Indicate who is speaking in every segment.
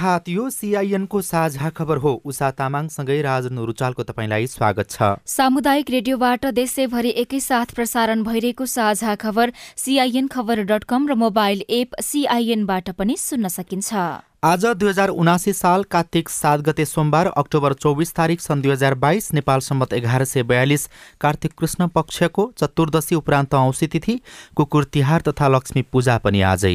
Speaker 1: प्रभात यो सिआइएनको साझा खबर हो। उषा तामाङसँगै राजन रुचालको तपाईँलाई स्वागत छ।
Speaker 2: सामुदायिक रेडियोबाट देशैभरि एकैसाथ प्रसारण भइरहेको साझा खबर सिआइएन खबर डट कम र मोबाइल एप सिआइएनबाट पनि सुन्न सकिन्छ।
Speaker 1: आज दुई हजार उनासी साल कार्तिक सात गते सोमबार अक्टोबर चौबिस तारिक सन् दुई हजार बाइस नेपाल सम्मत एघार सय बयालिस कार्तिक कृष्ण पक्षको चतुर्दशी उपरान्त औँसी तिथि कुकुर तिहार तथा लक्ष्मी पूजा पनि आजै।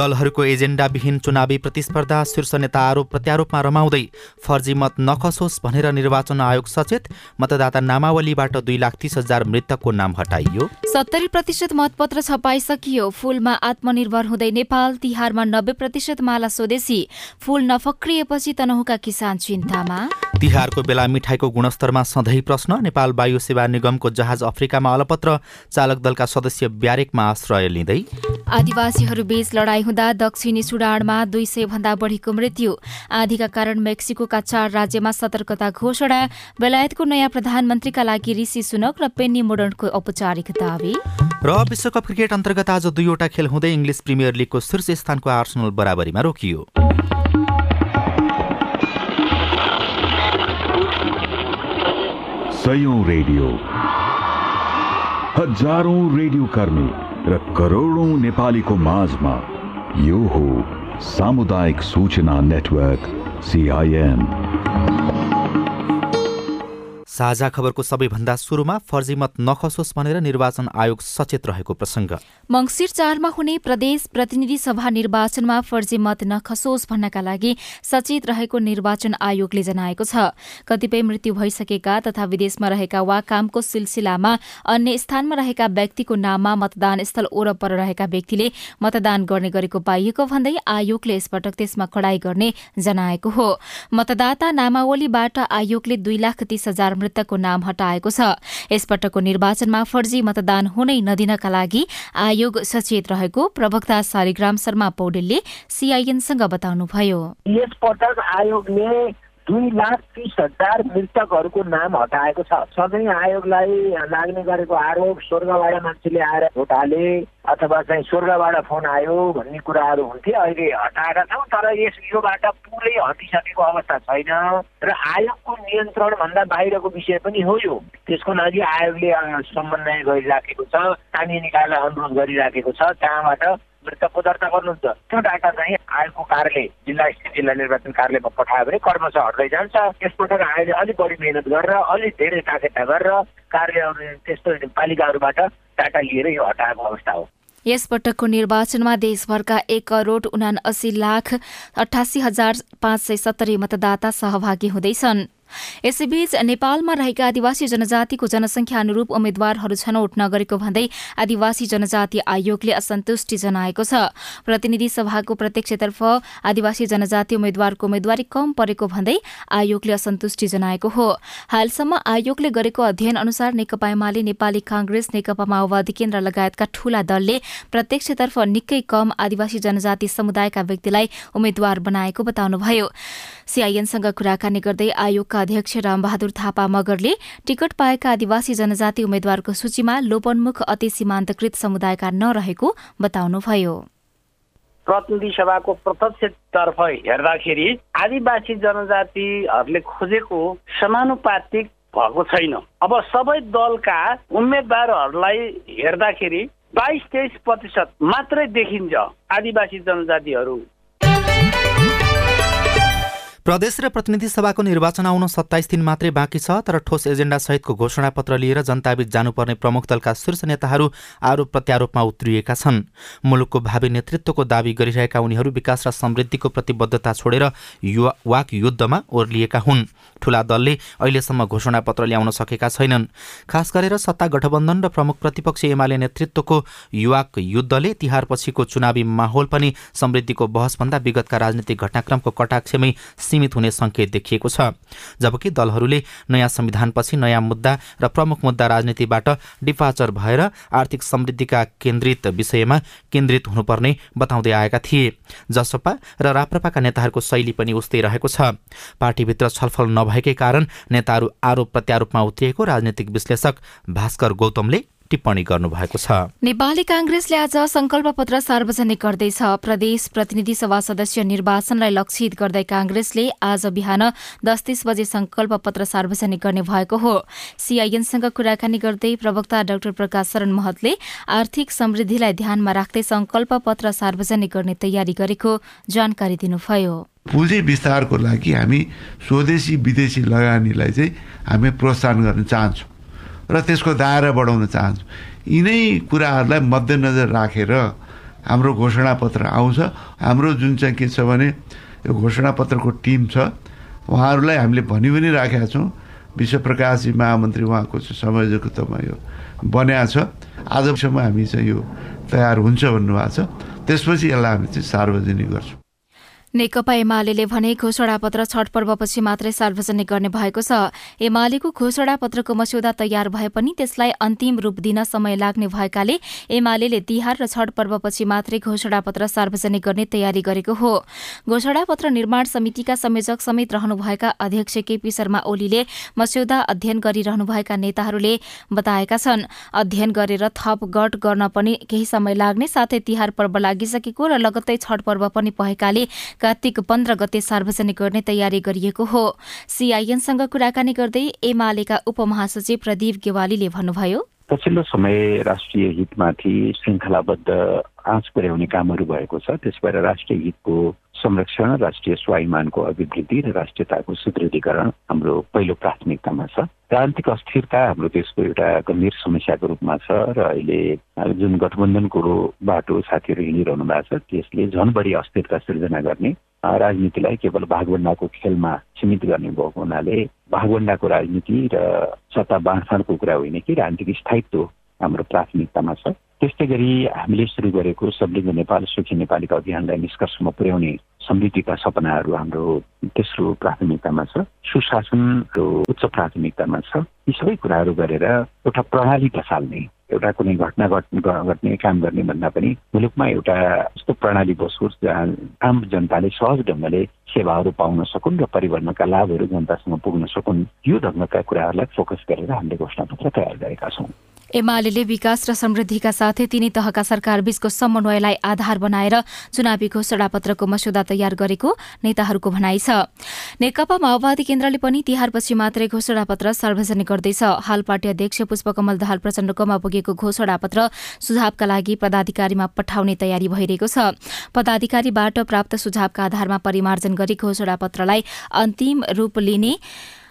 Speaker 1: दलहरूको एजेन्डाविहीन चुनावी प्रतिस्पर्धा शीर्ष नेता आरोप प्रत्यारोपमा रमाउँदै फर्जी मत नखसोस् भनेर निर्वाचन आयोग सचेत मतदाता नामावलीबाट दुई लाख तीस हजार मृतकको नाम हटाइयो।
Speaker 2: सत्तरी प्रतिशत मतपत्र छपाइसकियो। फूलमा आत्मनिर्भर हुँदै नेपाल तिहारमा नब्बे प्रतिशत माला स्वदेशी। फूल नफक्रिएपछि तनहुका किसान चिन्तामा।
Speaker 1: तिहारको बेला मिठाईको गुणस्तरमा सधैँ प्रश्न। नेपाल वायु सेवा निगमको जहाज अफ्रिकामा अलपत्र। चालक दलका सदस्य ब्यारेकमा आश्रय लिँदै।
Speaker 2: आदिवासीहरू बीच लडाईँ हुँदा दक्षिणी सुडानमा दुई सय भन्दा बढीको मृत्यु। आधीका कारण मेक्सिकोका चार राज्यमा सतर्कता घोषणा बेलायतको नयाँ प्रधानमन्त्रीका लागि ऋषि सुनक र पेन्नी मोडर्नको औपचारिक दावी।
Speaker 1: र विश्वकप क्रिकेट अन्तर्गत आज दुईवटा खेल हुँदै इङ्ग्लिस प्रिमियर लिगको शीर्ष स्थानको आर्सनल बराबरीमा रोकियो।
Speaker 3: सयौं रेडियो। हजारौं रेडियो कर्मी र करोडौं नेपालीको माझमा यो हो सामुदायिक सूचना नेटवर्क सिआइएन
Speaker 1: साझा खबरको सबैभन्दा सुरुमा फर्जी मत नखसोस् भनेर निर्वाचन आयोग सचेत रहेको प्रसङ्ग।
Speaker 2: मङ्सिर चारमा हुने प्रदेश प्रतिनिधि सभा निर्वाचनमा फर्जी मत नखसोस् भन्नका लागि सचेत रहेको निर्वाचन आयोगले जनाएको छ। कतिपय मृत्यु भइसकेका तथा विदेशमा रहेका वा कामको सिलसिलामा अन्य स्थानमा रहेका व्यक्तिको नाममा मतदान स्थल ओरपर रहेका व्यक्तिले मतदान गर्ने गरेको पाइएको भन्दै आयोगले यसपटक त्यसमा कडाई गर्ने जनाएको हो। मतदाता नामावलीबाट आयोगले दुई लाख तीस हजार मृतकको नाम हटाएको छ। यसपटकको निर्वाचनमा फर्जी मतदान हुनै नदिनका लागि आयोग सचेत रहेको प्रवक्ता शालिग्राम शर्मा पौडेलले सीआईएनसँग बताउनुभयो।
Speaker 4: यसपटक आयोगले दुई लाख तिस हजार मृतकहरूको नाम हटाएको छ। सधैँ आयोगलाई लाग्ने गरेको आरोप स्वर्गबाट मान्छेले आएर भोट हाले अथवा चाहिँ स्वर्गबाट फोन आयो भन्ने कुराहरू हुन्थे अहिले हटाएका छौँ तर यस योबाट पुरै हटिसकेको अवस्था छैन र आयोगको नियन्त्रणभन्दा बाहिरको विषय पनि हो यो। त्यसको लागि आयोगले समन्वय गरिराखेको छ स्थानीय निकायलाई अनुरोध गरिराखेको छ त्यहाँबाट मृतकको दर्ता गर्नुहुन्छ। त्यो डाटा चाहिँ आयोगको कार्यालय जिल्ला स्थित जिल्ला निर्वाचन कार्यालयमा पठायो भने कर्मश हट्दै जान्छ। यसपटक आयोगले अलिक बढी मेहनत गरेर अलिक धेरै ताकेता गरेर कार्य त्यस्तो पालिकाहरूबाट डाटा लिएर यो हटाएको अवस्था हो।
Speaker 2: यसपटकको निर्वाचनमा देशभरका एक करोड़ उना अस्सी लाख अठासी हजार पाँच सय सत्तरी मतदाता सहभागी हुँदैछन्। यसैबीच नेपालमा रहेका आदिवासी जनजातिको जनसंख्या अनुरूप उम्मेद्वारहरू छनौट नगरेको भन्दै आदिवासी जनजाति आयोगले असन्तुष्टि जनाएको छ। प्रतिनिधि सभाको प्रत्यक्षतर्फ आदिवासी जनजाति उम्मेद्वारको उम्मेद्वारी कम परेको भन्दै आयोगले असन्तुष्टि जनाएको हो। हालसम्म आयोगले गरेको अध्ययन अनुसार नेकपा एमाले नेपाली कांग्रेस नेकपा माओवादी केन्द्र लगायतका ठूला दलले प्रत्यक्षतर्फ निकै कम आदिवासी जनजाति समुदायका व्यक्तिलाई उम्मेद्वार बनाएको बताउनुभयो। सीआईएनसँग कुराकानी गर्दै आयोगका अध्यक्ष रामबहादुर थापा मगरले टिकट पाएका आदिवासी जनजाति उम्मेद्वारको सूचीमा लोपन्मुख अति सीमान्तकृत समुदायका नरहेको बताउनुभयो।
Speaker 5: प्रतिनिधि सभाको प्रत्यक्षतर्फ हेर्दाखेरि आदिवासी जनजातिहरूले खोजेको समानुपातिक भएको छैन। अब सबै दलका उम्मेद्वारहरूलाई हेर्दाखेरि बाइस तेइस प्रतिशत मात्रै देखिन्छ आदिवासी जनजातिहरू।
Speaker 1: प्रदेश र प्रतिनिधि सभाको निर्वाचन आउन सत्ताइस दिन मात्रै बाँकी छ तर ठोस एजेन्डा सहितको घोषणापत्र लिएर जनताबीच जानुपर्ने प्रमुख दलका शीर्ष नेताहरू आरोप प्रत्यारोपमा उत्रिएका छन्। मुलुकको भावी नेतृत्वको दावी गरिरहेका उनीहरू विकास र समृद्धिको प्रतिबद्धता छोडेर वाक युद्धमा ओर्लिएका हुन्। ठूला दलले अहिलेसम्म घोषणापत्र ल्याउन सकेका छैनन्। खास गरेर सत्ता गठबन्धन र प्रमुख प्रतिपक्ष एमाले नेतृत्वको युवाक युद्धले तिहारपछिको चुनावी माहौल पनि समृद्धिको बहसभन्दा विगतका राजनीतिक घटनाक्रमको कटाक्षमै सीमित हुने सङ्केत देखिएको छ। जबकि दलहरूले नयाँ संविधानपछि नयाँ मुद्दा र प्रमुख मुद्दा राजनीतिबाट डिपाचर भएर आर्थिक समृद्धिका केन्द्रित विषयमा केन्द्रित हुनुपर्ने बताउँदै आएका थिए। जसपा र राप्रपाका नेताहरूको शैली पनि उस्तै रहेको छ। पार्टीभित्र छलफल नभए नभएकै कारण नेताहरू आरोप प्रत्यारोपमा उत्रिएको राजनीतिक विश्लेषक भास्कर गौतमले टिप्पणी गर्नुभएको छ।
Speaker 2: नेपाली काङ्ग्रेसले आज संकल्प पत्र सार्वजनिक गर्दैछ। प्रदेश प्रतिनिधि सभा सदस्य निर्वाचनलाई लक्षित गर्दै काङ्ग्रेसले आज बिहान दस तीस बजे संकल्प पत्र सार्वजनिक गर्ने भएको हो। सीआईएनसँग कुराकानी गर्दै प्रवक्ता डाक्टर प्रकाश शरण महतले आर्थिक समृद्धिलाई ध्यानमा राख्दै संकल्प पत्र सार्वजनिक गर्ने तयारी गरेको जानकारी दिनुभयो।
Speaker 6: पुँजी विस्तारको लागि हामी स्वदेशी विदेशी लगानीलाई चाहिँ हामी प्रोत्साहन गर्न चाहन्छौँ। र त्यसको दायरा बढाउन चाहन्छु। यिनै कुराहरूलाई मध्यनजर राखेर हाम्रो घोषणापत्र आउँछ। हाम्रो जुन चाहिँ के छ भने यो घोषणापत्रको टिम छ। उहाँहरूलाई हामीले भनि पनि राखेका छौँ। विश्वप्रकाशजी महामन्त्री उहाँको संयोजकत्वमा यो बन्या छ। आजसम्म हामी चाहिँ यो तयार हुन्छ भन्नुभएको छ। त्यसपछि यसलाई हामी चाहिँ सार्वजनिक गर्छौँ।
Speaker 2: नेकपा एमाले भने घोषणापत्र छठ पर्वपछि मात्रै सार्वजनिक गर्ने भएको छ। एमालेको घोषणापत्रको मस्यौदा तयार भए पनि त्यसलाई अन्तिम रूप दिन समय लाग्ने भएकाले एमाले तिहार र छठ पर्वपछि मात्रै घोषणापत्र सार्वजनिक गर्ने तयारी गरेको हो। घोषणापत्र निर्माण समितिका संयोजक समेत रहनुभएका अध्यक्ष केपी शर्मा ओलीले मस्यौदा अध्ययन गरिरहनुभएका नेताहरूले बताएका छन्। अध्ययन गरेर थप गट गर्न पनि केही समय लाग्ने साथै तिहार पर्व लागिसकेको र लगत्तै छठ पर्व पनि भएकाले कार्तिक पन्ध्र गते सार्वजनिक गर्ने तयारी गरिएको हो। सीआईएनसँग कुराकानी गर्दै एमालेका उपमहासचिव प्रदीप गेवालीले भन्नुभयो।
Speaker 7: पछिल्लो समय राष्ट्रिय हितमाथि श्रृङ्खलाबद्ध आँच पुर्याउने कामहरू भएको छ। त्यस भएर राष्ट्रिय हितको संरक्षण राष्ट्रिय स्वाभिमानको अभिवृद्धि र राष्ट्रियताको सुदृढीकरण हाम्रो पहिलो प्राथमिकतामा छ। राजनीतिक अस्थिरता हाम्रो देशको एउटा गम्भीर समस्याको रूपमा छ र अहिले जुन गठबन्धनको बाटो साथीहरू हिँडिरहनु भएको छ त्यसले झन् बढी अस्थिरता सिर्जना गर्ने राजनीतिलाई केवल भागभण्डाको खेलमा सीमित गर्ने भएको हुनाले भागभण्डाको राजनीति र सत्ता बाँडफाँडको कुरा होइन कि राजनीतिक स्थायित्व हाम्रो प्राथमिकतामा छ। त्यस्तै गरी हामीले सुरु गरेको सबलिङ्ग नेपाल सुखी नेपालीका अभियानलाई निष्कर्षमा पुर्याउने समृद्धिका सपनाहरू हाम्रो तेस्रो प्राथमिकतामा छ। सुशासनको उच्च प्राथमिकतामा छ। यी सबै कुराहरू गरेर एउटा प्रणाली बसाल्ने एउटा कुनै घटना घट्ने काम गर्ने भन्दा पनि मुलुकमा एउटा यस्तो प्रणाली बसोस् जहाँ आम जनताले सहज ढङ्गले सेवाहरू पाउन सकुन् र परिवर्तनका लाभहरू जनतासँग पुग्न सकुन्। यो ढङ्गका कुराहरूलाई फोकस गरेर हामीले घोषणापत्र तयार गरेका छौँ।
Speaker 2: एमाले विकास र समृद्धिका साथै तिनै तहका सरकारबीचको समन्वयलाई आधार बनाएर चुनावी घोषणापत्रको मस्यौदा तयार गरेको नेताहरूको भनाइ छ। नेकपा माओवादी केन्द्रले पनि तिहारपछि मात्रै घोषणापत्र सार्वजनिक गर्दैछ। हाल पार्टी अध्यक्ष पुष्पकमल दाहाल प्रचण्डकोमा पुगेको घोषणापत्र सुझावका लागि पदाधिकारीमा पठाउने तयारी भइरहेको छ। पदाधिकारीबाट प्राप्त सुझावका आधारमा परिमार्जन गरी घोषणापत्रलाई अन्तिम रूप लिने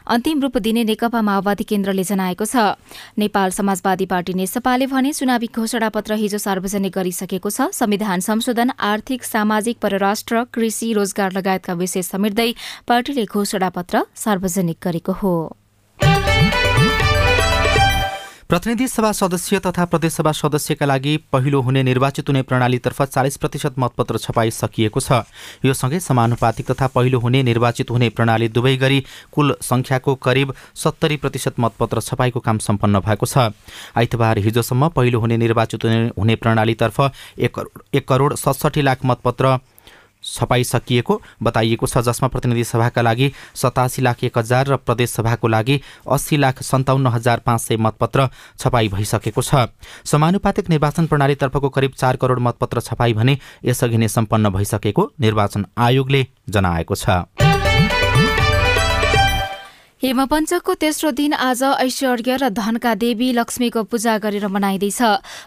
Speaker 2: अन्तिम रूप दिने नेकपा माओवादी केन्द्रले जनाएको छ। नेपाल समाजवादी पार्टी नेसपाले भने चुनावी घोषणापत्र हिजो सार्वजनिक गरिसकेको छ। संविधान संशोधन आर्थिक सामाजिक परराष्ट्र कृषि रोजगार लगायतका विषय समेट्दै पार्टीले घोषणापत्र सार्वजनिक गरेको हो।
Speaker 1: प्रतिनिधि सभा सदस्य तथा प्रदेशसभा सदस्यका लागि पहिलो हुने निर्वाचित हुने प्रणालीतर्फ चालिस प्रतिशत मतपत्र छपाई सकिएको छ। यो सँगै समानुपातिक तथा पहिलो हुने निर्वाचित हुने प्रणाली दुवै गरी कुल संख्याको करिब सत्तरी प्रतिशत मतपत्र छपाईको काम सम्पन्न भएको छ। आइतबार हिजोसम्म पहिलो हुने निर्वाचित हुने प्रणालीतर्फ एक करोड सडसठी लाख मतपत्र छपाइसकिएको बताइएको छ जसमा प्रतिनिधि सभाका लागि सतासी लाख एक हजार र प्रदेशसभाको लागि अस्सी लाख सन्ताउन्न हजार पाँच सय मतपत्र छपाई भइसकेको छ। समानुपातिक निर्वाचन प्रणालीतर्फको करिब चार करोड मतपत्र छपाई भने यसअघि नै सम्पन्न भइसकेको निर्वाचन आयोगले जनाएको छ।
Speaker 2: हेमपञ्चकको तेस्रो दिन आज ऐश्वर्य र धनका देवी लक्ष्मीको पूजा गरेर मनाइँदैछ।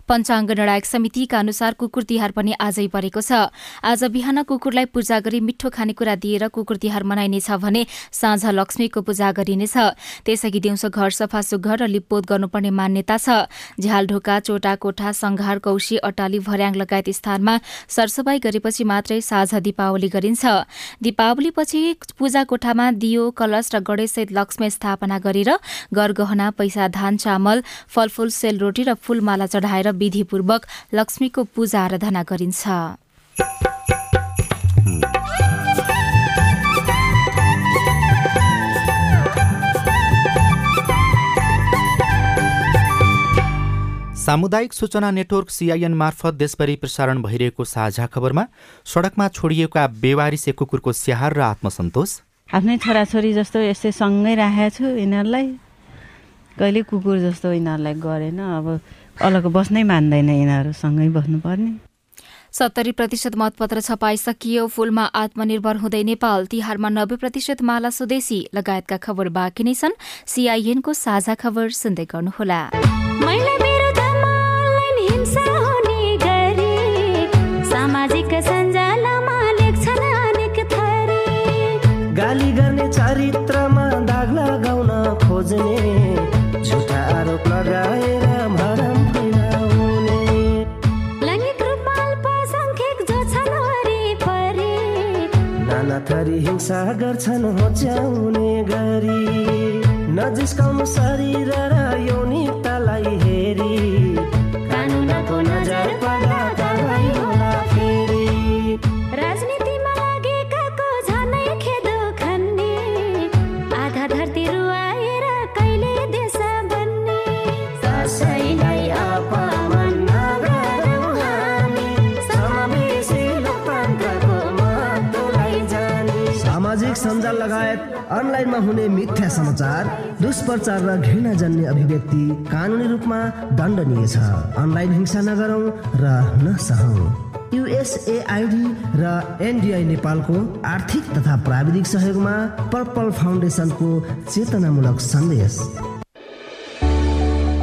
Speaker 2: पञ्चाङ्ग निर्णायक समितिका अनुसार कुकुर तिहार पनि आजै परेको छ। आज बिहान कुकुरलाई पूजा गरी मिठो खानेकुरा दिएर कुकुर तिहार मनाइनेछ भने साँझ लक्ष्मीको पूजा गरिनेछ। त्यसअघि दिउँसो घर सफा सुग्घर र लिपपोत गर्नुपर्ने मान्यता छ। झ्याल ढोका चोटा कोठा संघार कौशी अटाली भर्याङ लगायत स्थानमा सरसफाई गरेपछि मात्रै साँझ दीपावली गरिन्छ। दीपावलीपछि पूजा कोठामा दियो कलश र गणेश लक्ष्मी स्थापना गरेर गरगहना पैसा धान चामल फलफूल सेलरोटी र फूलमाला चढाएर विधिपूर्वक लक्ष्मीको पूजा आराधना गरिन्छ।
Speaker 1: सामुदायिक सूचना नेटवर्क सिआइएन मार्फत देशभरि प्रसारण भइरहेको साझा खबरमा सडकमा छोडिएका बेवारिसे कुकुरको स्याहार र आत्मसन्तोष।
Speaker 8: आफ्नै छोराछोरी जस्तो यस्तै सँगै राखेको छु यिनीहरूलाई। कहिले कुकुर जस्तो यिनीहरूलाई गरेन अब अलग बस्नै मान्दैन यिनीहरू सँगै बस्नुपर्ने।
Speaker 2: सत्तरी प्रतिशत मतपत्र छपाइसकियो फूलमा आत्मनिर्भर हुँदै नेपाल तिहारमा नब्बे प्रतिशत माला स्वदेशी लगायतका खबर बाँकी नै छन्। सीआईएनको साझा खबर सुन्दै गर्नुहोला।
Speaker 9: सामाजिक खोज्ने झुटा आरोप लगाएर भरम फैलाउने वरिपरि। नाना थरी हिंसा गर्छन् होच्याउने गरी। नजिस्काउनु शरीर र यौनिकतालाई
Speaker 10: अनलाइनमा हुने मिथ्या समाचार दुष्प्रचार र घृणा जन्य अभिव्यक्ति कानुनी रूपमा दण्डनीय छ। अनलाइन हिंसा नगरौँ र नसहौँ। युएसएआइडी र एनडिआई नेपालको आर्थिक तथा प्राविधिक सहयोगमा पर्पल फाउन्डेसनको चेतनामूलक सन्देश।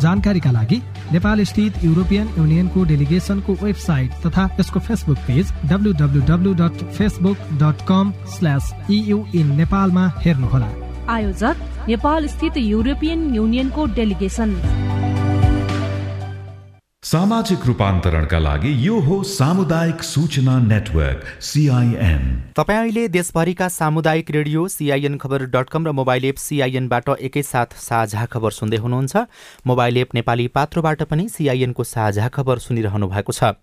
Speaker 11: जानकारीका लागि नेपाल स्थित युरोपियन युनियनको डेलिगेसनको वेबसाइट तथा यसको Facebook page W dot Facebook dot com slash in नेपालमा हेर्नुहोला।
Speaker 12: आयोजक नेपाल स्थित युरोपियन युनियनको डेलिगेसन।
Speaker 3: सामाजिक रूपान्तरणका लागि यो हो सामुदायिक सूचना नेटवर्क सिआइएन
Speaker 1: तपाईँ अहिले देशभरिका सामुदायिक रेडियो सिआइएन खबर डट कम र मोबाइल एप सिआइएनबाट एकैसाथ साझा खबर सुन्दै हुनुहुन्छ। मोबाइल एप नेपाली पात्रोबाट पनि सिआइएनको साझा खबर सुनिरहनु भएको छ।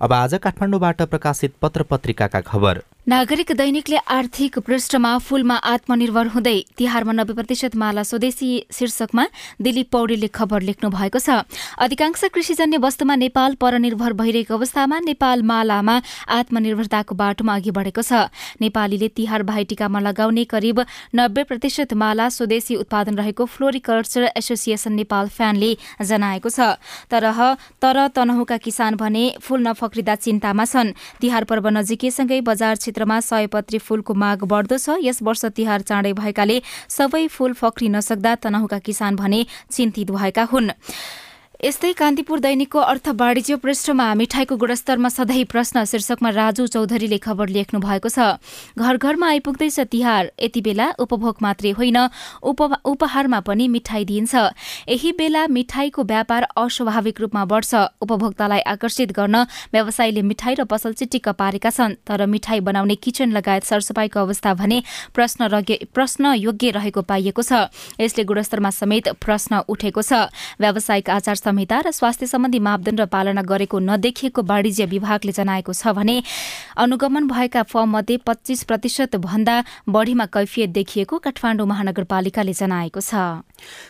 Speaker 1: अब आज काठमाडौँबाट प्रकाशित पत्र पत्रिकाका खबर।
Speaker 2: नागरिक दैनिकले आर्थिक पृष्ठमा फूलमा आत्मनिर्भर हुँदै तिहारमा नब्बे प्रतिशत माला स्वदेशी शीर्षकमा दिलीप पौडेलले खबर लेख्नु भएको छ। अधिकांश कृषिजन्य वस्तुमा नेपाल परनिर्भर भइरहेको अवस्थामा नेपाल मालामा आत्मनिर्भरताको बाटोमा अघि बढेको छ। नेपालीले तिहार भाइटिकामा लगाउने करिब नब्बे प्रतिशत माला स्वदेशी उत्पादन रहेको फ्लोरिकल्चर एसोसिएसन नेपाल फ्यानले जनाएको छ। तर तर तनहुका किसान भने फूल नफक्रिँदा चिन्तामा छन्। तिहार पर्व नजिकैसँगै बजार क्षेत्रमा सयपत्री फूलको माग बढ्दो छ। यस वर्ष तिहार चाँडै भएकाले सबै फूल फक्रिन नसक्दा तनहुका किसान भने चिन्तित भएका हुन्। यस्तै कान्तिपुर दैनिकको अर्थ वाणिज्य पृष्ठमा मिठाईको गुणस्तरमा सधैँ प्रश्न शीर्षकमा राजु चौधरीले खबर लेख्नु भएको छ। घर घरमा आइपुग्दैछ तिहार यति बेला उपभोग मात्रै होइन उपहारमा पनि मिठाई दिइन्छ। यही बेला मिठाईको व्यापार अस्वाभाविक रूपमा बढ्छ। उपभोक्तालाई आकर्षित गर्न व्यवसायीले मिठाई र पसल चिटिक्क पारेका छन् तर मिठाई बनाउने किचन लगायत सरसफाईको अवस्था भने प्रश्न प्रश्न योग्य रहेको पाइएको छ। यसले गुणस्तरमा समेत प्रश्न उठेको छ। व्यावसायिक आचार संहिता र स्वास्थ्य सम्बन्धी मापदण्ड पालना गरेको नदेखिएको वाणिज्य विभागले जनाएको छ भने अनुगमन भएका फर्म मध्ये पच्चीस प्रतिशत भन्दा बढ़ीमा कैफियत देखिएको काठमाडौँ महानगरपालिकाले जनाएको छ।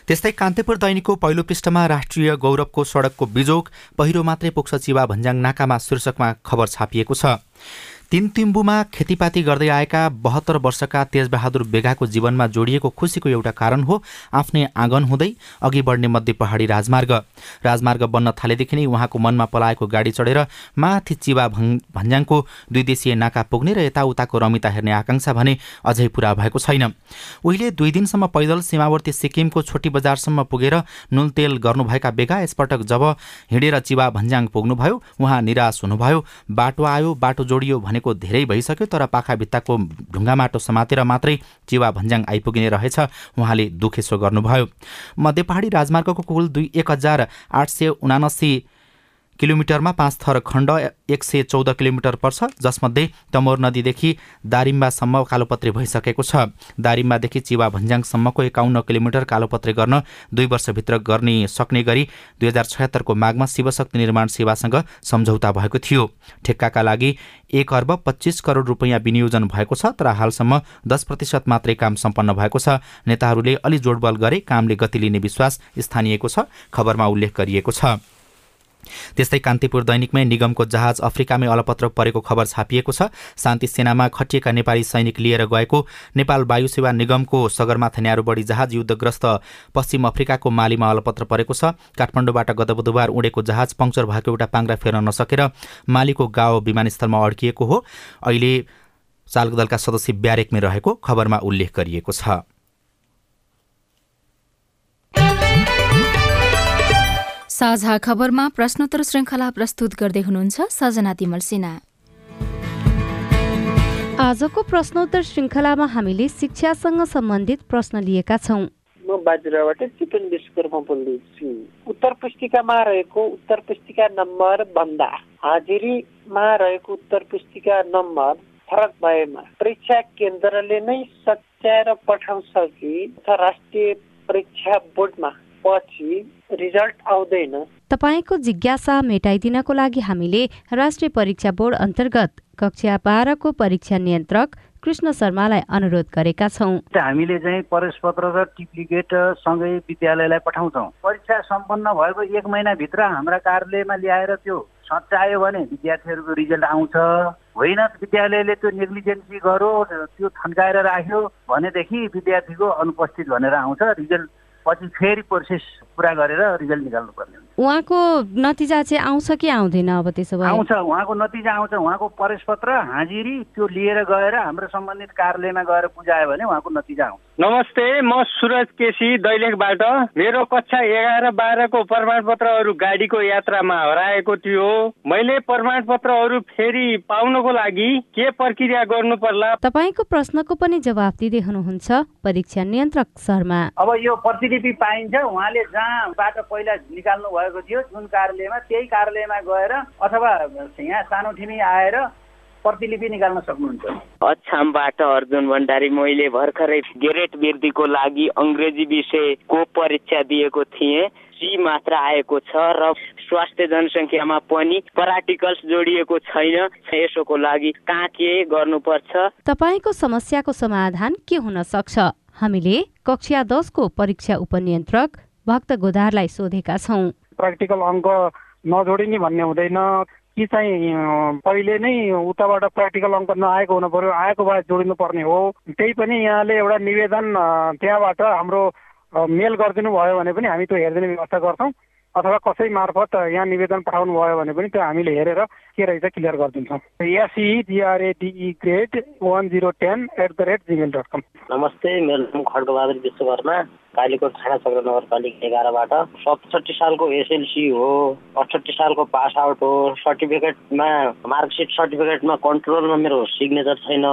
Speaker 1: त्यस्तै कान्तिपुर दैनिकको पहिलो पृष्ठमा राष्ट्रिय गौरवको सड़कको बिजोक पहिरो मात्रै पुग्छ चिवा भन्ज्याङ नाकामा शीर्षकमा खबर छापिएको छ। तिनतिम्बुमा खेतीपाती गर्दै आएका बहत्तर वर्षका तेजबहादुर बेगाको जीवनमा जोडिएको खुसीको एउटा कारण हो आफ्नै आँगन हुँदै अघि बढ्ने मध्य पहाडी राजमार्ग। राजमार्ग बन्न थालेदेखि नै उहाँको मनमा पलाएको गाडी चढेर माथि चिवा भन्ज्याङको दुई देशीय नाका पुग्ने र यताउताको रमिता हेर्ने आकाङ्क्षा भने अझै पुरा भएको छैन। उहिले दुई दिनसम्म पैदल सीमावर्ती सिक्किमको छोटी बजारसम्म पुगेर नुन तेल गर्नुभएका बेगा यसपटक जब हिँडेर चिवा भन्ज्याङ पुग्नुभयो उहाँ निराश हुनुभयो बाटो आयो बाटो जोडियो भने भनेको धेरै भइसक्यो तर पाखा भित्ताको ढुङ्गा माटो समातेर मात्रै चिवा भन्ज्याङ आइपुगिने रहेछ। उहाँले दुखेसो गर्नुभयो। मध्य पहाडी राजमार्गको कुल दुई एक हजार आठ सय उनासी किलोमिटरमा पाँच थर खण्ड एक सय चौध किलोमिटर पर्छ जसमध्ये तमोर नदीदेखि दारिम्बासम्म कालोपत्रे भइसकेको छ। दारिम्बादेखि चिवा भन्ज्याङसम्मको एकाउन्न किलोमिटर कालोपत्रे गर्न दुई वर्षभित्र गर्ने सक्ने गरी दुई हजार छयत्तरको माघमा शिवशक्ति निर्माण सेवासँग सम्झौता भएको थियो। ठेक्काका लागि एक अर्ब पच्चिस करोड रुपियाँ विनियोजन भएको छ तर हालसम्म दस प्रतिशत मात्रै काम सम्पन्न भएको छ। नेताहरूले अलि जोडबल गरे कामले गति लिने विश्वास स्थानीयको छ खबरमा उल्लेख गरिएको छ। त्यस्तै कान्तिपुर दैनिकमै निगमको जहाज अफ्रिकामै अलपत्र परेको खबर छापिएको छ। शान्ति सेनामा खटिएका नेपाली सैनिक लिएर गएको नेपाल वायु सेवा निगमको सगरमाथा न्यारो बढी जहाज युद्धग्रस्त पश्चिम अफ्रिकाको मालीमा अलपत्र परेको छ। काठमाडौँबाट गत बुधबार उडेको जहाज पङ्क्चर भएको एउटा पाङ्रा फेर्न नसकेर मालीको गाउँ विमानस्थलमा अड्किएको हो। अहिले चालक दलका सदस्य ब्यारेकमै रहेको खबरमा उल्लेख गरिएको छ।
Speaker 2: साझा खबरमा प्रश्नोत्तर श्रृङ्खला प्रस्तुत गर्दै हुनुहुन्छ सजना तिमल सिन्हा।
Speaker 13: आजको प्रश्नोत्तर श्रृङ्खलामा हामीले शिक्षासँग सम्बन्धित प्रश्न लिएका छौँ।
Speaker 14: म बाजुराबाट चिकन विश्वकर्मा बोल्दैछु उत्तर पुस्तिकामा रहेको उत्तर पुस्तिका नम्बर भन्दा हाजिरीमा रहेको उत्तर पुस्तिका नम्बर फरक भएमा परीक्षा केन्द्रले नै सच्याएर पठाउँछ कि राष्ट्रिय परीक्षा बोर्डमा पछि रिजल्ट आउँदैन।
Speaker 13: तपाईँको जिज्ञासा मेटाइदिनको लागि हामीले राष्ट्रिय परीक्षा बोर्ड अन्तर्गत कक्षा बाह्रको परीक्षा नियन्त्रक कृष्ण शर्मालाई अनुरोध गरेका छौँ।
Speaker 15: हामीले चाहिँ पत्र र टिप्लिकेट सँगै विद्यालयलाई पठाउँछौँ। परीक्षा सम्पन्न भएको एक महिनाभित्र हाम्रा कार्यालयमा ल्याएर त्यो सच्यायो भने विद्यार्थीहरूको रिजल्ट आउँछ। होइन विद्यालयले त्यो नेग्लिजेन्सी गर्यो त्यो थन्काएर राख्यो भनेदेखि विद्यार्थीको अनुपस्थित भनेर आउँछ रिजल्ट पछि फेरि प्रोसेस पुरा गरेर रिजल्ट निकाल्नु पर्ने हुन्छ।
Speaker 13: उहाँको नतिजा चाहिँ आउँछ कि आउँदैन अब त्यसो भए?
Speaker 15: आउँछ उहाँको नतिजा आउँछ उहाँको पत्र हाजिरी त्यो लिएर गएर हाम्रो सम्बन्धित कार्यालयमा गएर बुझायो भने उहाँको नतिजा आउँछ।
Speaker 16: नमस्ते म सुरज केसी दैलेखबाट। मेरो कक्षा एघार बाह्रको प्रमाणपत्रहरू गाडीको यात्रामा हराएको थियो। मैले प्रमाणपत्रहरू फेरि पाउनको लागि के प्रक्रिया गर्नु पर्ला
Speaker 13: तपाईँको प्रश्नको पनि जवाब दिँदै हुनुहुन्छ परीक्षा नियन्त्रक शर्मा।
Speaker 15: अब यो प्रतिलिपि पाइन्छ उहाँले जहाँबाट पहिला निकाल्नु भएको थियो जुन कार्यालयमा त्यही कार्यालयमा गएर अथवा यहाँ सानो ठिमी आएर प्रतिलिपि निकाल्न सक्नुहुन्छ।
Speaker 17: अछामबाट अर्जुन भण्डारी मैले भर्खरै ग्रेड वृद्धिको लागि अङ्ग्रेजी विषयको परीक्षा दिएको थिएँ। सी मात्र आएको छ र स्वास्थ्य जनसङ्ख्यामा पनि प्राक्टिकल्स जोडिएको छैन। यसोको लागि कहाँ के गर्नुपर्छ?
Speaker 13: तपाईँको समस्याको समाधान के हुन सक्छ? हामीले कक्षा दसको परीक्षा उपनियन्त्रक भक्त गोदारलाई सोधेका छौँ।
Speaker 18: प्र्याक्टिकल अङ्क नजोडिने भन्ने हुँदैन। कि चाहिँ पहिले नै उताबाट प्र्याक्टिकल अङ्क नआएको हुनु पर्यो। आएको भए जोडिनु पर्ने हो। त्यही पनि यहाँले एउटा निवेदन त्यहाँबाट हाम्रो मेल गरिदिनु भयो भने पनि हामी त्यो हेरिदिने व्यवस्था गर्छौँ। अथवा कसै मार्फत यहाँ निवेदन पठाउनु भयो भने पनि त्यो हामीले हेरेर के रहेछ क्लियर गरिदिन्छौँ। S E G R A D E grade one zero ten at the rate Gmail dot com
Speaker 19: नमस्ते मेरो नाम खड्गबहादुर विश्वकर्मा। कालीकोट थाना चक्र नगरपालिका एघारबाट सतसठी सालको एसएलसी हो अठसट्ठी सालको पास आउट हो सर्टिफिकेटमा मार्कसिट सर्टिफिकेटमा कन्ट्रोलमा मेरो सिग्नेचर छैन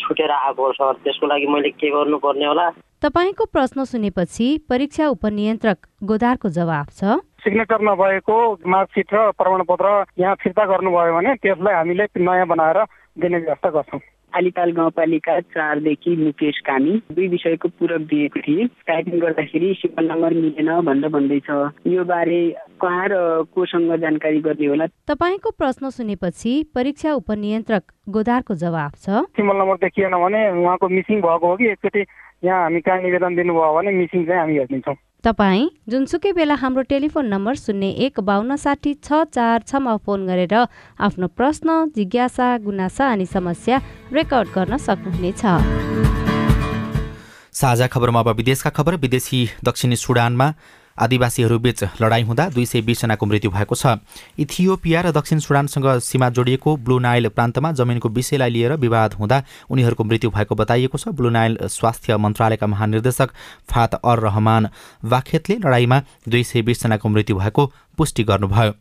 Speaker 19: छुटेर आएको सर। त्यसको लागि मैले के गर्नुपर्ने होला?
Speaker 13: तपाईँको प्रश्न सुनेपछि परीक्षा उपनियन्त्रक गोदारको जवाब छ।
Speaker 18: सिग्नेचर नभएको मार्कसिट र प्रमाणपत्र यहाँ फिर्ता गर्नुभयो भने त्यसलाई हामीले नयाँ बनाएर दिने व्यवस्था गर्छौँ।
Speaker 20: आलिपाल गाउँपालिका चारदेखि मुकेश कामी। दुई विषयको पूरक दिएको थिएँ। टाइपिङ गर्दाखेरि सिम्पल नम्बर मिलेन भनेर भन्दैछ। यो बारे कहाँ र कोसँग जानकारी गर्ने होला?
Speaker 13: तपाईँको प्रश्न सुनेपछि परीक्षा उपनियन्त्रक गोदारको जवाब छ।
Speaker 18: सिम्बल नम्बर देखिएन भने उहाँको मिसिङ भएको हो कि? एकचोटि यहाँ हामी कहाँ निवेदन दिनुभयो भने मिसिङ चाहिँ हामी हेरिदिन्छौँ
Speaker 13: तपाईँ जुनसुकै बेला हाम्रो टेलिफोन नम्बर शून्य एक बाहन्न साठी छ चार छमा फोन गरेर आफ्नो प्रश्न जिज्ञासा गुनासा अनि समस्या रेकर्ड गर्न सक्नुहुनेछ।
Speaker 1: साझा खबरमा अब विदेशका खबर विदेशी दक्षिणी सुडानमा आदिवासीहरूबीच लडाईँ हुँदा दुई सय बिसजनाको मृत्यु भएको छ। इथियोपिया र दक्षिण सुडानसँग सीमा जोडिएको ब्लू नाइल प्रान्तमा जमिनको विषयलाई लिएर विवाद हुँदा उनीहरूको मृत्यु भएको बताइएको छ। ब्लू नाइल स्वास्थ्य मन्त्रालयका महानिर्देशक फात अर रहमान वाखेतले लडाईँमा दुई सय बिसजनाको मृत्यु भएको पुष्टि गर्नुभयो।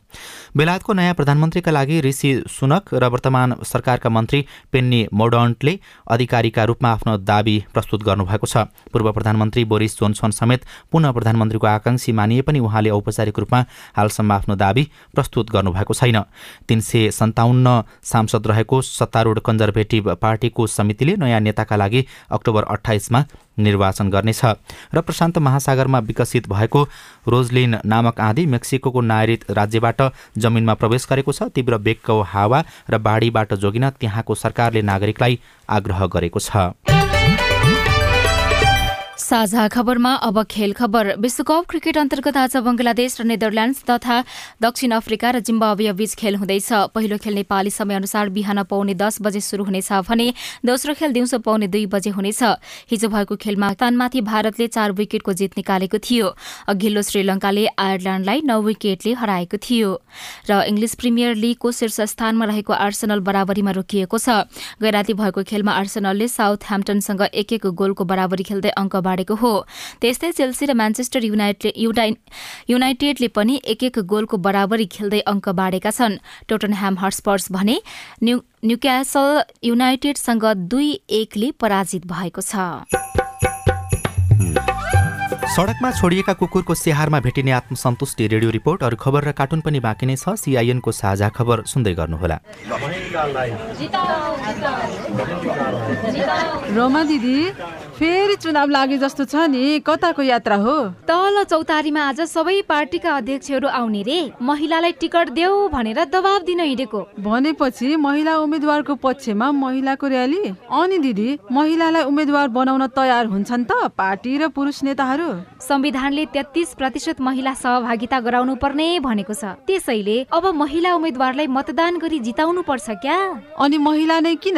Speaker 1: बेलायतको नयाँ प्रधानमन्त्रीका लागि ऋषि सुनक र वर्तमान सरकारका मन्त्री पेन्नी मोडन्टले अधिकारीका रूपमा आफ्नो दावी प्रस्तुत गर्नुभएको छ। पूर्व प्रधानमन्त्री बोरिस जोन्सन समेत पुनः प्रधानमन्त्रीको आकांक्षी मानिए पनि उहाँले औपचारिक रूपमा हालसम्म आफ्नो दावी प्रस्तुत गर्नुभएको छैन। तीन सय सन्ताउन्न सांसद रहेको सत्तारूढ कन्जर्भेटिभ पार्टीको समितिले नयाँ नेताका लागि अक्टोबर अठाइसमा निर्वाचन गर्नेछ र प्रशान्त महासागरमा विकसित भएको रोजलिन नामक आँधी मेक्सिको नायरित राज्यबाट जमिनमा प्रवेश गरेको छ। तीव्र बेगको हावा र बाढीबाट जोगिन त्यहाँको सरकारले नागरिकलाई आग्रह गरेको छ।
Speaker 2: साझा खबरमा अब खेल खबर। विश्वकप क्रिकेट अन्तर्गत आज बंगलादेश र नेदरल्याण्ड्स तथा दक्षिण अफ्रिका र जिम्बावे बीच खेल हुँदैछ। पहिलो खेल नेपाली समयअनुसार बिहान पाउने दस बजे शुरू हुनेछ भने दोस्रो खेल दिउँसो पाउने दुई बजे हुनेछ। हिजो भएको खेलमा तानमाथि भारतले चार विकेटको जित निकालेको थियो। अघिल्लो श्रीलंकाले आयरल्याण्डलाई नौ विकेटले हराएको थियो। र इङ्ग्लिस प्रिमियर लिगको शीर्ष स्थानमा रहेको आर्सेनल बराबरीमा रोकिएको छ। गैराती भएको खेलमा आर्सेनलले साउथ ह्याम्पटनसँग एक एक गोलको बराबरी खेल्दै अङ्क बाँडेको हो। त्यस्तै चेल्सी र म्यान्चेस्टर युनाइटेड युनाइटेडले पनि एक एक गोलको बराबरी खेल्दै अङ्क बाँडेका छन्। टोटनह्याम हर्सपर्स भने न्यू न्युक्यासल युनाइटेडसँग दुई एकले पराजित भएको छ।
Speaker 1: सडकमा छोडिएका कुकुरको स्याहारमा भेटिने आत्मसन्तुष्टि रेडियो रिपोर्ट अरू खबर र कार्टुन पनि बाँकी नै छ। सिआइएनको साझा खबर सुन्दै गर्नुहोला।
Speaker 21: रोमा दिदी फेरि चुनाव लागे जस्तो छ नि। कताको यात्रा हो?
Speaker 2: तल चौतारीमा आज सबै पार्टीका अध्यक्षहरू आउने रे। महिलालाई टिकट देऊ भनेर दबाब दिन हिँडेको।
Speaker 21: भनेपछि महिला उम्मेद्वारको पक्षमा महिलाको र्याली अनि दिदी महिलालाई उम्मेद्वार बनाउन तयार हुन्छन् त पार्टी र पुरुष नेताहरू?
Speaker 2: संविधानले तेत्तिस प्रतिशत महिला सहभागिता गराउनु पर्ने भनेको छ। त्यसैले अब महिला उम्मेद्वारलाई मतदान गरी जिताउनु पर्छ क्या?
Speaker 21: अनि महिला नै किन?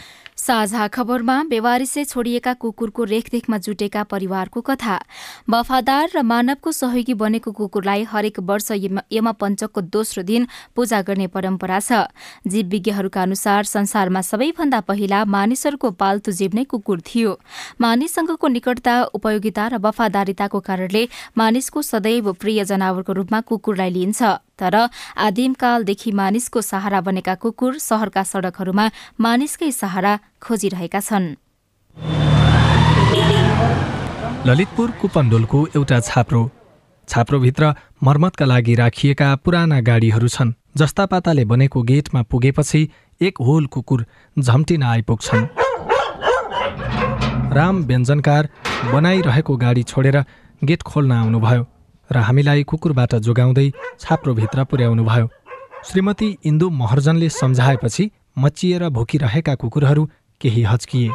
Speaker 2: साझा खबरमा बेवारिसे छोडिएका कुकुरको रेखदेखमा जुटेका परिवारको कथा। वफादार र मानवको सहयोगी बनेको कुकुरलाई हरेक वर्ष यमा पञ्चकको दोस्रो दिन पूजा गर्ने परम्परा छ। जीवविज्ञहरूका अनुसार संसारमा सबैभन्दा पहिला मानिसहरूको पाल्तु जीव नै कुकुर थियो। मानिससँगको निकटता उपयोगिता र वफादारिताको कारणले मानिसको सदैव प्रिय जनावरको रूपमा कुकुरलाई लिइन्छ। तर आदिमकालदेखि मानिसको सहारा बनेका कुकुर शहरका सड़कहरूमा मानिसकै सहारा खोजिरहेका छन्।
Speaker 11: ललितपुर कुपन्डोलको एउटा छाप्रो। छाप्रोभित्र मर्मतका लागि राखिएका पुराना गाडीहरू छन् जस्ता पाताले बनेको गेटमा पुगेपछि एक होल कुकुर झम्टिन आइपुग्छन्। राम व्यञ्जनकार बनाइरहेको गाडी छोडेर गेट खोल्न आउनुभयो। र हामीलाई कुकुरबाट जोगाउँदै छाप्रोभित्र पुर्याउनुभयो। श्रीमती इन्दु महर्जनले सम्झाएपछि मचिएर भोकिरहेका कुकुरहरू केही हच्किए।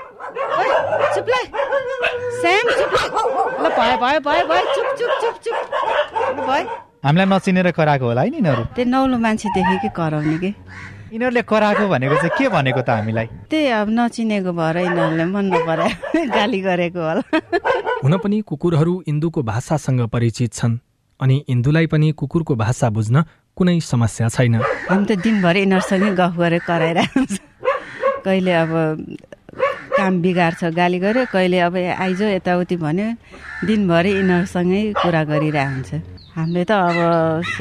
Speaker 1: हामीलाई नचिनेर कराएको होला है नि यिनीहरू
Speaker 8: त्यो नौलो मान्छे देखे कि कराउने कि?
Speaker 1: यिनीहरूले कराएको भनेको चाहिँ के भनेको त हामीलाई?
Speaker 8: त्यही अब नचिनेको भएर यिनीहरूले मन नपरायो गाली गरेको होला।
Speaker 11: हुन पनि कुकुरहरू इन्दुको भाषासँग परिचित छन्। अनि इन्दुलाई पनि कुकुरको भाषा बुझ्न कुनै समस्या छैन।
Speaker 8: हामी त दिनभरि यिनीहरूसँगै गफ गरेर कराइरहेको हुन्छ कहिले अब काम बिगार्छ गाली गर्यो कहिले अब आइज यताउति भन्यो दिनभरि यिनीहरूसँगै कुरा गरिरहेको हुन्छ। हामीले त अब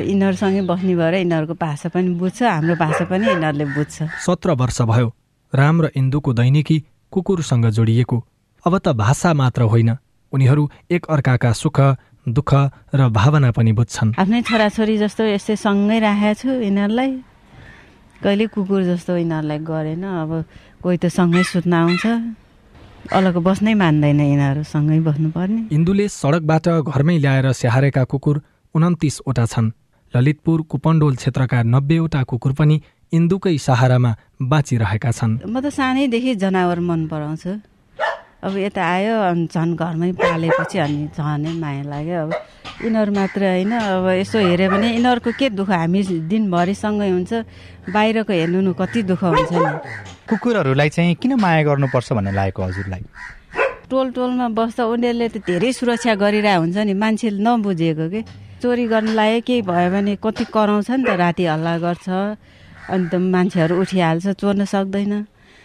Speaker 8: यिनीहरूसँगै बस्ने भएर यिनीहरूको भाषा पनि बुझ्छ हाम्रो भाषा पनि यिनीहरूले बुझ्छ।
Speaker 11: सत्र वर्ष भयो राम र इन्दुको दैनिकी कुकुरसँग जोडिएको। अब त भाषा मात्र होइन उनीहरू एक अर्काका सुख दुःख र भावना पनि बुझ्छन्।
Speaker 8: आफ्नै छोराछोरी जस्तो यस्तै सँगै राखेको छु यिनीहरूलाई। कहिले कुकुर जस्तो यिनीहरूलाई गरेन अब कोही त सँगै सुत्न आउँछ। अलग बस्नै मान्दैन यिनीहरू सँगै बस्नुपर्ने।
Speaker 11: इन्दुले सडकबाट घरमै ल्याएर स्याहारेका कुकुर उन्तिसवटा छन्। ललितपुर कुपन्डोल क्षेत्रका नब्बेवटा कुकुर पनि इन्दुकै सहारामा बाँचिरहेका छन्।
Speaker 8: म त सानैदेखि जनावर मन पराउँछु। अब यता आयो अनि झन् घरमै पालेपछि अनि झनै माया लाग्यो। अब यिनीहरू मात्र होइन अब यसो हेऱ्यो भने यिनीहरूको के दुःख? हामी दिनभरि सँगै हुन्छ बाहिरको हेर्नु न कति दुःख हुन्छ नि?
Speaker 1: कुकुरहरूलाई चाहिँ किन माया गर्नुपर्छ भन्ने लागेको हजुरलाई?
Speaker 8: टोल टोलमा बस्दा उनीहरूले त धेरै सुरक्षा गरिरहेको हुन्छ नि मान्छेले नबुझेको कि? चोरी गर्न लाग्यो केही भयो भने कति कराउँछ नि त राति हल्ला गर्छ अन्त मान्छेहरू उठिहाल्छ चोर्न सक्दैन।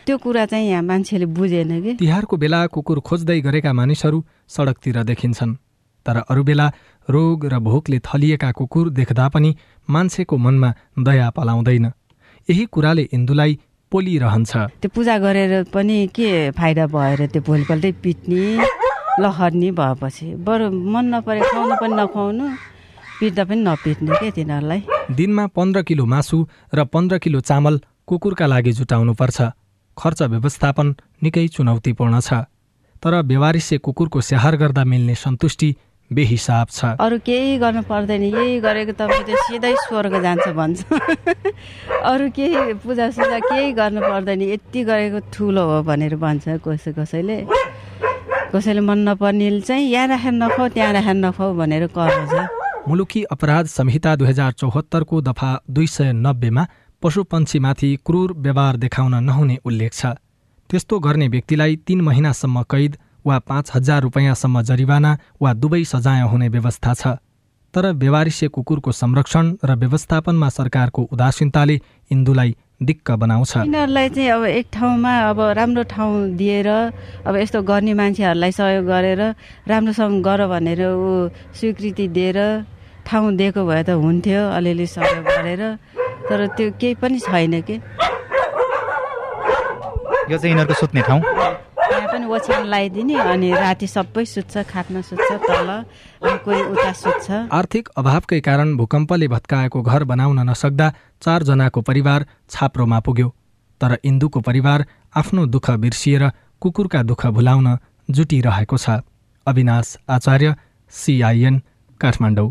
Speaker 8: त्यो कुरा चाहिँ यहाँ मान्छेले बुझेन कि।
Speaker 11: तिहारको बेला कुकुर खोज्दै गरेका मानिसहरू सडकतिर देखिन्छन् तर अरू बेला रोग र भोकले थलिएका कुकुर देख्दा पनि मान्छेको मनमा दया पलाउँदैन। यही कुराले इन्दुलाई पोलिरहन्छ।
Speaker 8: त्यो पूजा गरेर पनि के फाइदा भएर त्यो भोलिपल्टै पिट्ने लहर्ने भएपछि? बरु मन नपरे खुवाउनु पनि नखुवाउनु पिट्दा पनि नपिट्ने के तिनीहरूलाई?
Speaker 11: दिनमा पन्ध्र किलो मासु र पन्ध्र किलो चामल कुकुरका लागि जुटाउनुपर्छ। खर्च व्यवस्थापन निकै चुनौतीपूर्ण छ तर बेवारिसे कुकुरको स्याहार गर्दा मिल्ने सन्तुष्टि बेहिसाब छ।
Speaker 8: अरू केही गर्नु पर्दैन यही गरेको त सिधै स्वर्ग जान्छ भन्छ। अरू केही पूजासुजा केही गर्नु पर्दैन यति गरेको ठुलो हो भनेर भन्छ कसै कसैले। कसैले मन नपर्नेले चाहिँ यहाँ राखेर नखाऊ त्यहाँ राखेर नखाऊ भनेर कराउँछ
Speaker 11: मुलुकी अपराध संहिता दुई हजार चौहत्तरको दफा दुई सय नब्बेमा पशुपन्छीमाथि क्रूर व्यवहार देखाउन नहुने उल्लेख छ। त्यस्तो गर्ने व्यक्तिलाई तीन महिनासम्म कैद वा पाँच हजार रुपियाँसम्म जरिवाना वा दुवै सजाय हुने व्यवस्था छ। तर बेवारिसे कुकुरको संरक्षण र व्यवस्थापनमा सरकारको उदासीनताले इन्दुलाई दिक्क बनाउँछ।
Speaker 8: यिनीहरूलाई चाहिँ अब एक ठाउँमा अब राम्रो ठाउँ दिएर अब यस्तो गर्ने मान्छेहरूलाई सहयोग गरेर राम्रोसँग गर भनेर ऊ स्वीकृति दिएर ठाउँ दिएको भए त हुन्थ्यो अलिअलि सहयोग गरेर। तर त्यो केही पनि छैन कि?
Speaker 1: यो चाहिँ यिनीहरूको सुत्ने ठाउँ?
Speaker 8: यहाँ पनि ओछ्यान लगाइदिने अनि राति सबै सुत्छ खाटमा सुत्छ तल अनि कोही उता सुत्छ।
Speaker 11: आर्थिक अभावकै कारण भूकम्पले भत्काएको घर बनाउन नसक्दा चारजनाको परिवार छाप्रोमा पुग्यो। तर इन्दुको परिवार आफ्नो दुःख बिर्सिएर कुकुरका दुःख भुलाउन जुटिरहेको छ। अविनाश आचार्य सिआइएन काठमाडौँ।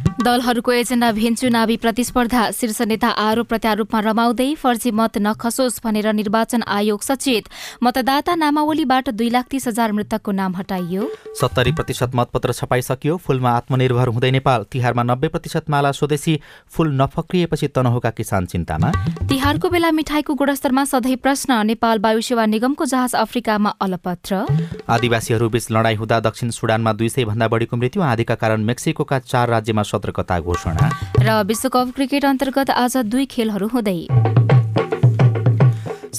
Speaker 2: दलहरूको एजेन्डा भिन चुनावी प्रतिस्पर्धा शीर्ष नेता आरोप प्रत्यारोपमा रमाउँदै फर्जी मत नखसोस् भनेर निर्वाचन आयोग सचेत। मतदाता नामावलीबाट दुई लाख तीस हजार मृतकको नाम हटाइयो।
Speaker 1: सत्तरी प्रतिशत मतपत्र छपाइसकियो फुलमा आत्मनिर्भर हुँदै नेपाल। तिहारमा नब्बे प्रतिशत माला स्वदेशी फुल नफक्रिएपछि तनहुका किसान चिन्तामा।
Speaker 2: तिहारको बेला मिठाईको गुणस्तरमा सधैँ प्रश्न नेपाल वायु सेवा निगमको जहाज अफ्रिकामा अलपत्र।
Speaker 1: आदिवासीहरू बीच लडाईँ हुँदा दक्षिण सुडानमा दुई सय भन्दा बढीको मृत्यु आँधीका कारण मेक्सिकोका चार राज्यमा सतर्कता घोषणा।
Speaker 2: र विश्वकप क्रिकेट अन्तर्गत आज दुई खेलहरू हुँदै।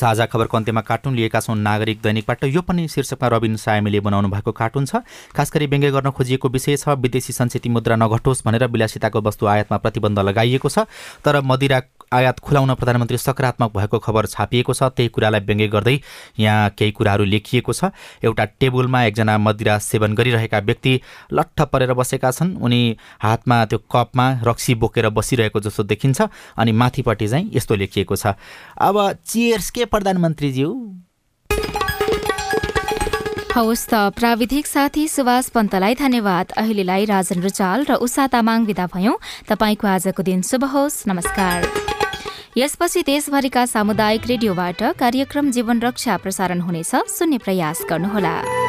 Speaker 1: साझा खबरको अन्त्यमा कार्टुन लिएका छौँ नागरिक दैनिकबाट यो पनि शीर्षकमा रविन सायमीले बनाउनु भएको कार्टुन छ। खास गरी व्यङ्ग्य गर्न खोजिएको विषय छ। विदेशी संचित मुद्रा नघटोस् भनेर विलासिताको वस्तु आयातमा प्रतिबन्ध लगाइएको छ। तर मदिरा आयात खुलाउन प्रधानमन्त्री सकारात्मक भएको खबर छापिएको छ। त्यही कुरालाई व्यङ्ग्य गर्दै यहाँ केही कुराहरू लेखिएको छ। एउटा टेबुलमा एकजना मदिरा सेवन गरिरहेका व्यक्ति लट्ठ परेर बसेका छन्। उनी हातमा त्यो कपमा रक्सी बोकेर बसिरहेको जस्तो देखिन्छ। अनि माथिपट्टि चाहिँ यस्तो लेखिएको छ। अब चियर्स के प्रधानमन्त्रीज्यू।
Speaker 2: हवस् त प्राविधिक साथी सुभाष पन्तलाई धन्यवाद। अहिलेलाई राजन रुचाल र उषा तामाङ विदा भयौं। तपाईँको आजको दिन शुभ होस्। नमस्कार। यसपछि देशभरिका सामुदायिक रेडियोबाट कार्यक्रम जीवन रक्षा प्रसारण हुनेछ। सुन्ने प्रयास गर्नुहोला।